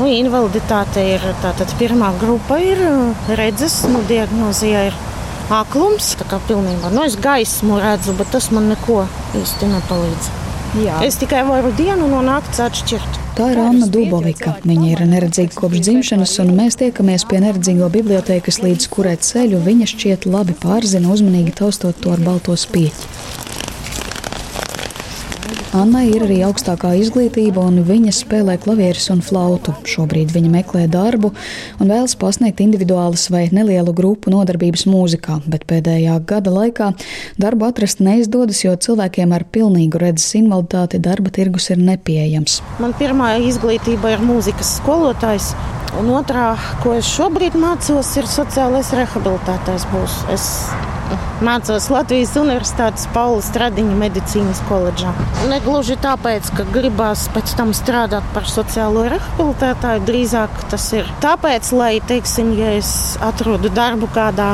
Nu, invaliditāte ir tātad pirmā grupa, ir redzes, nu, diagnozija ir aklums. Tā kā pilnībā nu, es gaismu redzu, bet tas man neko īsti nepalīdz. Jā. Es tikai varu dienu no naktas atšķirt. Tā ir Anna Dubovika. Viņa ir neredzīga kopš dzimšanas, un mēs tiekamies pie neredzīgo bibliotekas, līdz kurai ceļu viņa šķiet labi pārzina, uzmanīgi taustot to ar balto spieķi. Annai ir arī augstākā izglītība, un viņa spēlē klavierus un flautu. Šobrīd viņa meklē darbu un vēlas pasniegt individuālas vai nelielu grupu nodarbības mūzikā, bet pēdējā gada laikā darbu atrast neizdodas, jo cilvēkiem ar pilnīgu redzes invaliditāti darba tirgus ir nepieejams. Man pirmā izglītība ir mūzikas skolotājs. Un otrā, ko es šobrīd mācos, ir sociālais rehabilitētājs. Būs. Es Mācos Latvijas Universitātes Paula Stradiņa medicīnas koledžā. Negluži tāpēc, ka gribās pēc tam strādāt par sociālo rehabilitētāju, drīzāk tas ir tāpēc, lai, teiksim, ja es atrodu darbu kādā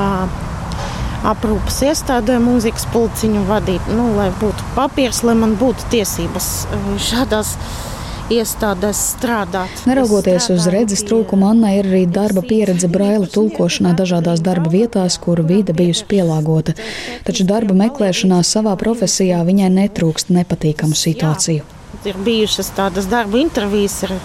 aprūpas iestādē, mūzikas pulciņu vadīt, nu, lai būtu papīrs, lai man būtu tiesības eh, šādās iestādēs strādāt. Neraugoties uz redzes trūkumu, Annai ir arī darba pieredze braila tulkošanā dažādās darba vietās, kur vide bijusi pielāgota. Taču darba meklēšanā savā profesijā viņai netrūkst nepatīkamu situāciju. Jā, ir bijušas tādas darba intervijas, ir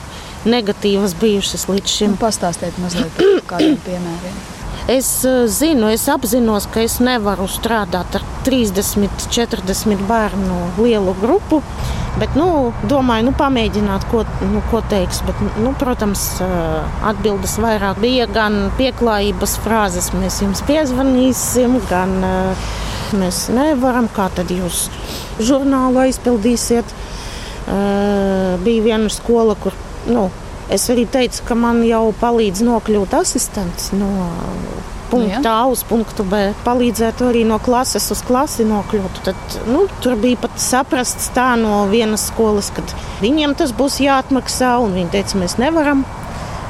negatīvas bijušas līdz šim. Nu, pastāstiet mazliet par kādiem piemēriem. Es uh, zinu, es apzinos, ka es nevaru strādāt ar 30, 40 bērnu lielu grupu. Bet, nu, domāju, nu, pamēģināt, ko, nu, ko teiks. Bet, nu, protams, uh, atbildes vairāk bija gan pieklājības frāzes, mēs jums piezvanīsim, gan uh, mēs nevaram, kā tad jūs žurnālu aizpildīsiet. Bija viena skola, kur nu, Es arī teicu, ka man jau palīdz nokļūt asistents no punkta nu, A uz punktu B. Palīdzētu arī no klases uz klasi nokļūt. Tad, nu, tur bija pat saprasts tā no vienas skolas, ka viņiem tas būs jāatmaksā, un viņi teica, mēs nevaram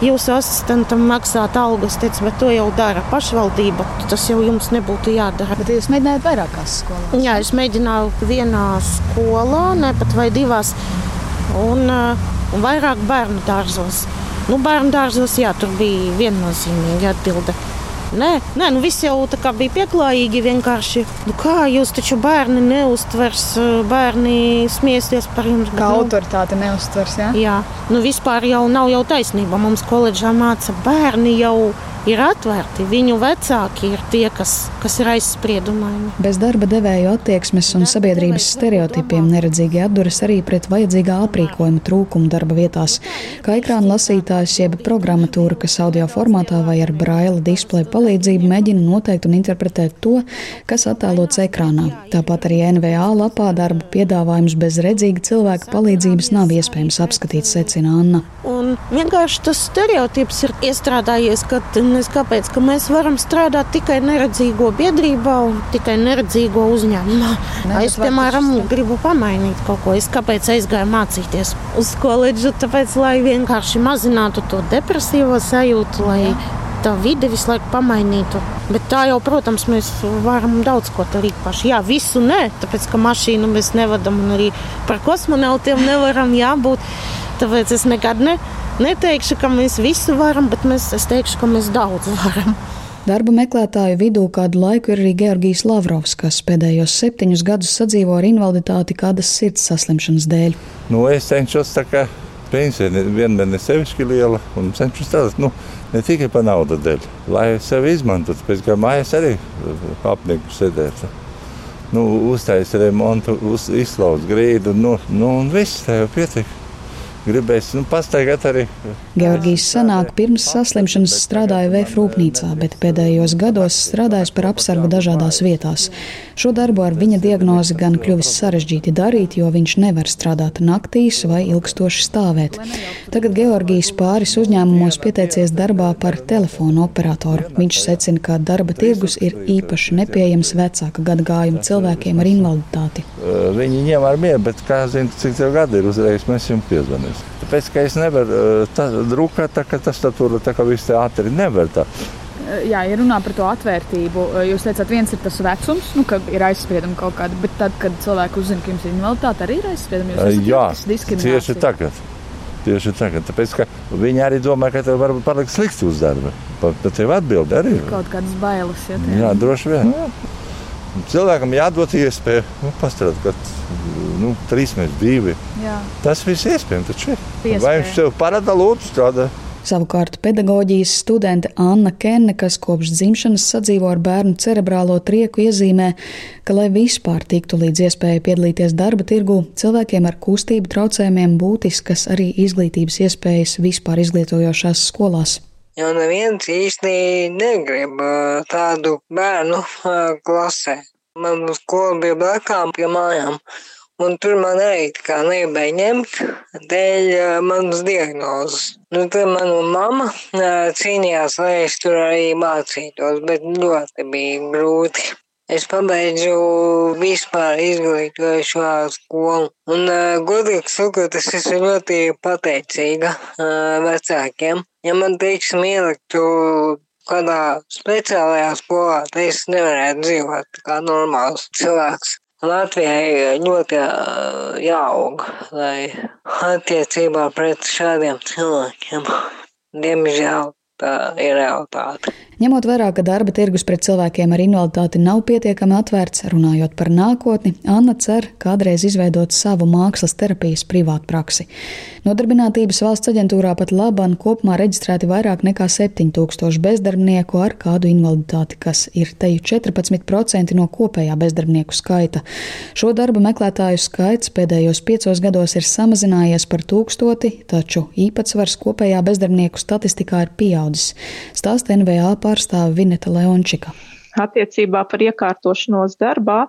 jūsu asistentam maksāt algas, teicu, bet to jau dara pašvaldība. Tas jau jums nebūtu jādara. Bet jūs mēģinājāt vairākās skolās? Jā, es mēģināju vienā skolā, ne pat vai divās. Un, uh, un vairāk bērnu dārzos. Nu, bērnu dārzos, jā, tur bija viennozīmīgi atbilde. Nē, nē nu viss jau bija pieklājīgi. Vienkārši, nu kā jūs taču bērni neustvers, bērni smiesties par jums. Kā nu, autoritāte neustvers, jā? Jā, nu vispār jau nav jau taisnība. Mums koledžā māca bērni jau ir atvērti. Viņu vecāki ir tie, kas, kas ir aizspriedumaini. Bez darba devēju attieksmes un sabiedrības stereotipiem neredzīgi atduras arī pret vajadzīgā aprīkojuma trūkumu darba vietās, kā ekrāna lasītājs jeb programmatūra, kas audio formātā vai ar braila displeja palīdzību mēģina noteikt un interpretēt to, kas attēlots ekrānā. Tāpat arī NVA lapā darba piedāvājums bez redzīga cilvēka palīdzības nav iespējams apskatīt, secina Anna. Un vienkārši tas stereotips ir iestrādājies, ka Galvenais, kāpēc ka mēs varam strādāt tikai neredzīgo biedrībā un tikai neredzīgo uzņēmumā. Ne, es, piemēram, gribu pamainīt kaut ko. Es kāpēc aizgāju mācīties uz koledžu? Tāpēc, lai vienkārši mazinātu to depresīvo sajūtu, lai tā vide visu laiku pamainītu. Bet tā jau, protams, mēs varam daudz ko darīt paši. Jā, visu nē, tāpēc ka mašīnu mēs nevadam un arī par kosmonautiem nevaram jābūt. Tāpēc es nekad ne, neteikšu, ka mēs visu varam, bet mēs, es teikšu, ka mēs daudz varam. Darba meklētāju vidū kādu laiku ir arī Georgijs Lavrovs, kas pēdējos septiņus gadus sadzīvo ar invaliditāti kādas sirds saslimšanas dēļ. Nu, es cenšos tā kā pensija vienmēr ne sevišķi liela un cenšos strādāt nu, ne tikai par naudu dēļ, lai sevi izmantotu. Pēc tam mājās arī apnieku sēdēt. Nu, uztaisīt remontu, uz, izslaukt grīdu, nu, nu, un viss tā jau pietiek gribēs nu, pastaigāt arī. Georgijs senāk pirms saslimšanas strādāja VF rūpnīcā, bet pēdējos gados strādājis par apsargu dažādās vietās. Šo darbu ar viņa diagnozi gan kļuvis sarežģīti darīt, jo viņš nevar strādāt naktīs vai ilgstoši stāvēt. Tagad Georgijs pāris uzņēmumos pieteicies darbā par telefonu operatoru. Viņš secina, ka darba tirgus ir īpaši nepieejams vecāka gadagājuma cilvēkiem ar invaliditāti. Viņi ņem ar mieru, bet kā zina, cik tev gadi ir uzreiz, mēs jums piezvanām izdevies. Tāpēc, ka es nevaru uh, drukāt, tā, ka tas tur tā kā viss te ātri nevar tā. Jā, ja runā par to atvērtību, jūs teicāt, viens ir tas vecums, nu, ka ir aizspriedumi kaut kādi, bet tad, kad cilvēki uzzina, ka jums ir invaliditāte, arī ir aizspriedumi. Jā, tieši tagad. Tieši tagad, tāpēc, viņi arī domā, ka tev varbūt paliks slikti uz darba. Pat tev atbild arī. Kaut kādas bailes. Ja jā, droši vien. Jā. Cilvēkam jādod iespēja nu, pastrādāt, kad nu, trīs mēneši, divi. Jā. Tas viss iespējams. Taču, vai viņš tev parāda, lūdzu, strādāt? Savukārt pedagoģijas studente Anna Kenne, kas kopš dzimšanas sadzīvo ar bērnu cerebrālo trieku, iezīmē, ka, lai vispār tiktu līdz iespējai piedalīties darba tirgu, cilvēkiem ar kustību traucējumiem būtiskas arī izglītības iespējas vispār izglītojošās skolās. Jo neviens īsti negrib tādu bērnu klasē. Man skola bija blakām pie mājām. Un tur man arī kā negribēja ņemt dēļ manas diagnozes. Nu, tad mana mamma cīnījās, lai es tur arī mācītos, bet ļoti bija grūti. Es pabeidzu vispār izglītojušo skolu. Un, godīgi sakot, es esmu ļoti pateicīga vecākiem. Ja man, teiksim, ieliktu kādā speciālajā skolā, tad es nevarētu dzīvot kā normāls cilvēks. Latvijai ļoti jāaug, lai attiecībā pret šādiem cilvēkiem, diemžēl, tā ir realitāte. Ņemot vērā, ka darba tirgus pret cilvēkiem ar invaliditāti nav pietiekami atvērts, runājot par nākotni, Anna cer kādreiz izveidot savu mākslas terapijas privātu praksi. Nodarbinātības valsts aģentūrā pat labam kopumā reģistrēti vairāk nekā 7000 bezdarbnieku ar kādu invaliditāti, kas ir teju 14% no kopējā bezdarbnieku skaita. Šo darba meklētāju skaits pēdējos piecos gados ir samazinājies par tūkstoti, taču īpatsvars kopējā bezdarbnieku statistikā ir pieaudzis. Stāsta NVA par pārstāve Vineta Leončika. Attiecībā par iekārtošanos darbā,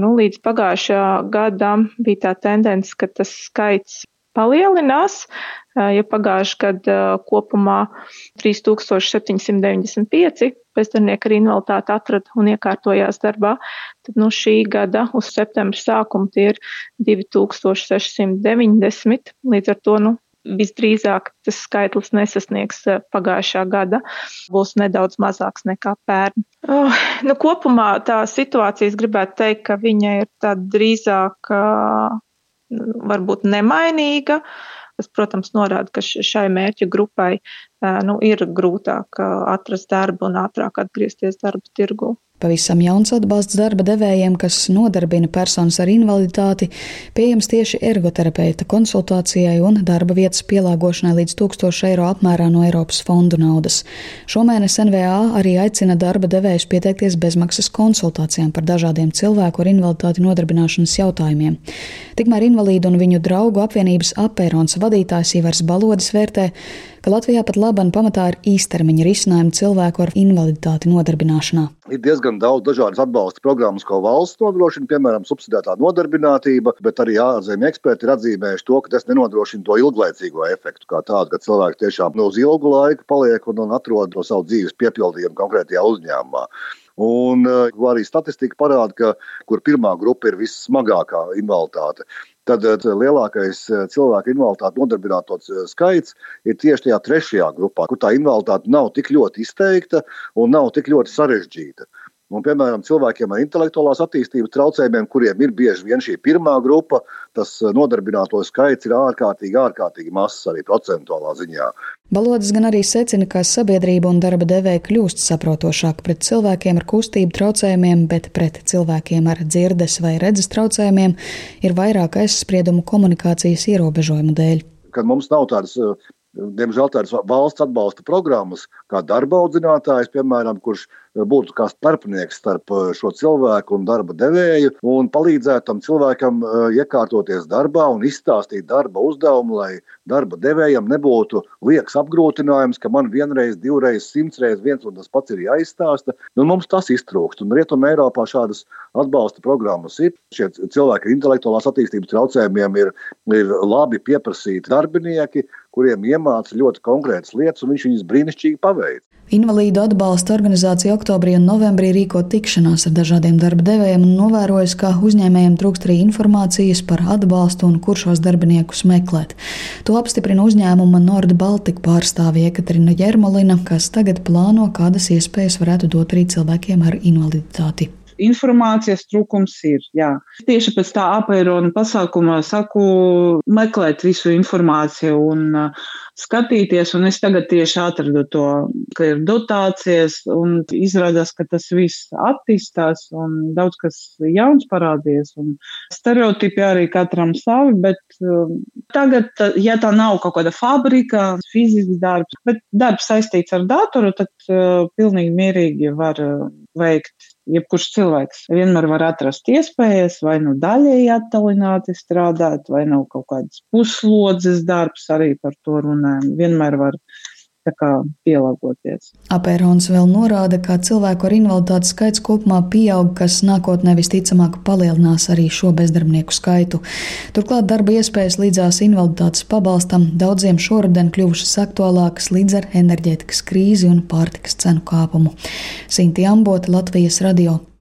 nu, līdz pagājušajā gadam bija tā tendence, ka tas skaits palielinās. Ja pagājušajā gadā kopumā 3795 bezdarbnieki ar invaliditāti atrada un iekārtojās darbā, tad no nu, šī gada uz septembra sākumu tie ir 2690. Līdz ar to nu, visdrīzāk tas skaitlis nesasniegs eh, pagājušā gada, būs nedaudz mazāks nekā pērn. Oh, nu, kopumā tā situācija, es gribētu teikt, ka viņa ir tāda drīzāk varbūt nemainīga. Tas, protams, norāda, ka šai mērķa grupai nu, ir grūtāk atrast darbu un ātrāk atgriezties darba tirgu. Pavisam jauns atbalsts darba devējiem, kas nodarbina personas ar invaliditāti, pieejams tieši ergoterapeita konsultācijai un darba vietas pielāgošanai līdz 1000 eiro apmērā no Eiropas fondu naudas. Šomēnes NVA arī aicina darba devējus pieteikties bezmaksas konsultācijām par dažādiem cilvēku ar invaliditāti nodarbināšanas jautājumiem. Tikmēr invalīdu un viņu draugu apvienības apērons vadītājs Ivars Balodis vērtē, ka Latvijā pat labam pamatā ir īstermiņa risinājumi cilvēku ar invaliditāti nodarbināšanā. Ir diezgan daudz dažādas atbalsta programmas, ko valsts nodrošina, piemēram, subsidētā nodarbinātība, bet arī ārzemju eksperti ir atzīmējuši to, ka tas nenodrošina to ilglaicīgo efektu, kā tādu, ka cilvēki tiešām no uz ilgu laiku paliek un, un atrod to savu dzīves piepildījumu konkrētajā uzņēmumā. Un uh, arī statistika parāda, ka kur pirmā grupa ir vissmagākā invaliditāte, tad uh, lielākais uh, cilvēku invaliditāti nodarbināto skaits ir tieši tajā trešajā grupā, kur tā invaliditāte nav tik ļoti izteikta un nav tik ļoti sarežģīta. Un, piemēram, cilvēkiem ar intelektuālās attīstības traucējumiem, kuriem ir bieži vien šī pirmā grupa, tas eh, nodarbināto skaits ir ārkārtīgi, ārkārtīgi mazs arī procentuālā ziņā. Balodis gan arī secina, ka sabiedrība un darba devēja kļūst saprotošāk pret cilvēkiem ar kustību traucējumiem, bet pret cilvēkiem ar dzirdes vai redzes traucējumiem ir vairāk aizspriedumu komunikācijas ierobežojumu dēļ. Kad mums nav tādas eh, diemžēl tādas valsts atbalsta programmas, kā darba audzinātājs, piemēram, kurš būtu kā starpnieks starp eh, šo cilvēku un darba devēju un palīdzētu tam cilvēkam eh, iekārtoties darbā un izstāstīt darba uzdevumu, lai darba devējam nebūtu liekas apgrūtinājums, ka man vienreiz, divreiz, simtreiz viens un tas pats ir jāizstāsta. Nu, mums tas iztrūkst. Un Rietumē Eiropā šādas atbalsta programmas ir. Šie cilvēki ar intelektuālās attīstības traucējumiem ir, ir labi pieprasīti darbinieki, kuriem iemāca ļoti konkrētas lietas, un viņš viņus brīnišķīgi paveic. Invalīdu atbalsta organizācija oktobrī un novembrī rīko tikšanās ar dažādiem darba devējiem un novērojas, ka uzņēmējiem trūkst arī informācijas par atbalstu un kur šos darbiniekus meklēt. To apstiprina uzņēmuma Nord Baltica pārstāvja Ekaterina Jermolina, kas tagad plāno, kādas iespējas varētu dot arī cilvēkiem ar invaliditāti informācijas trūkums ir. Jā. Tieši pēc tā apēroņa pasākuma saku meklēt visu informāciju un uh, skatīties, un es tagad tieši atradu to, ka ir dotācijas, un izrādās, ka tas viss attīstās, un daudz kas jauns parādījies, un stereotipi arī katram savi, bet uh, tagad, ja tā nav kaut kāda fabrika, fizisks darbs, bet darbs saistīts ar datoru, tad uh, pilnīgi mierīgi var uh, veikt jebkurš cilvēks vienmēr var atrast iespējas, vai nu daļēji attālināti strādāt, vai nav kaut kāds puslodzes darbs, arī par to runājam. Vienmēr var pielāgoties. Apērons vēl norāda, ka cilvēku ar invaliditāti skaits kopumā pieaug, kas nākotnē visticamāk palielinās arī šo bezdarbnieku skaitu. Turklāt darba iespējas līdzās invaliditātes pabalstam daudziem šoruden kļuvušas aktuālākas līdz ar enerģētikas krīzi un pārtikas cenu kāpumu. Sinti Ambota, Latvijas radio.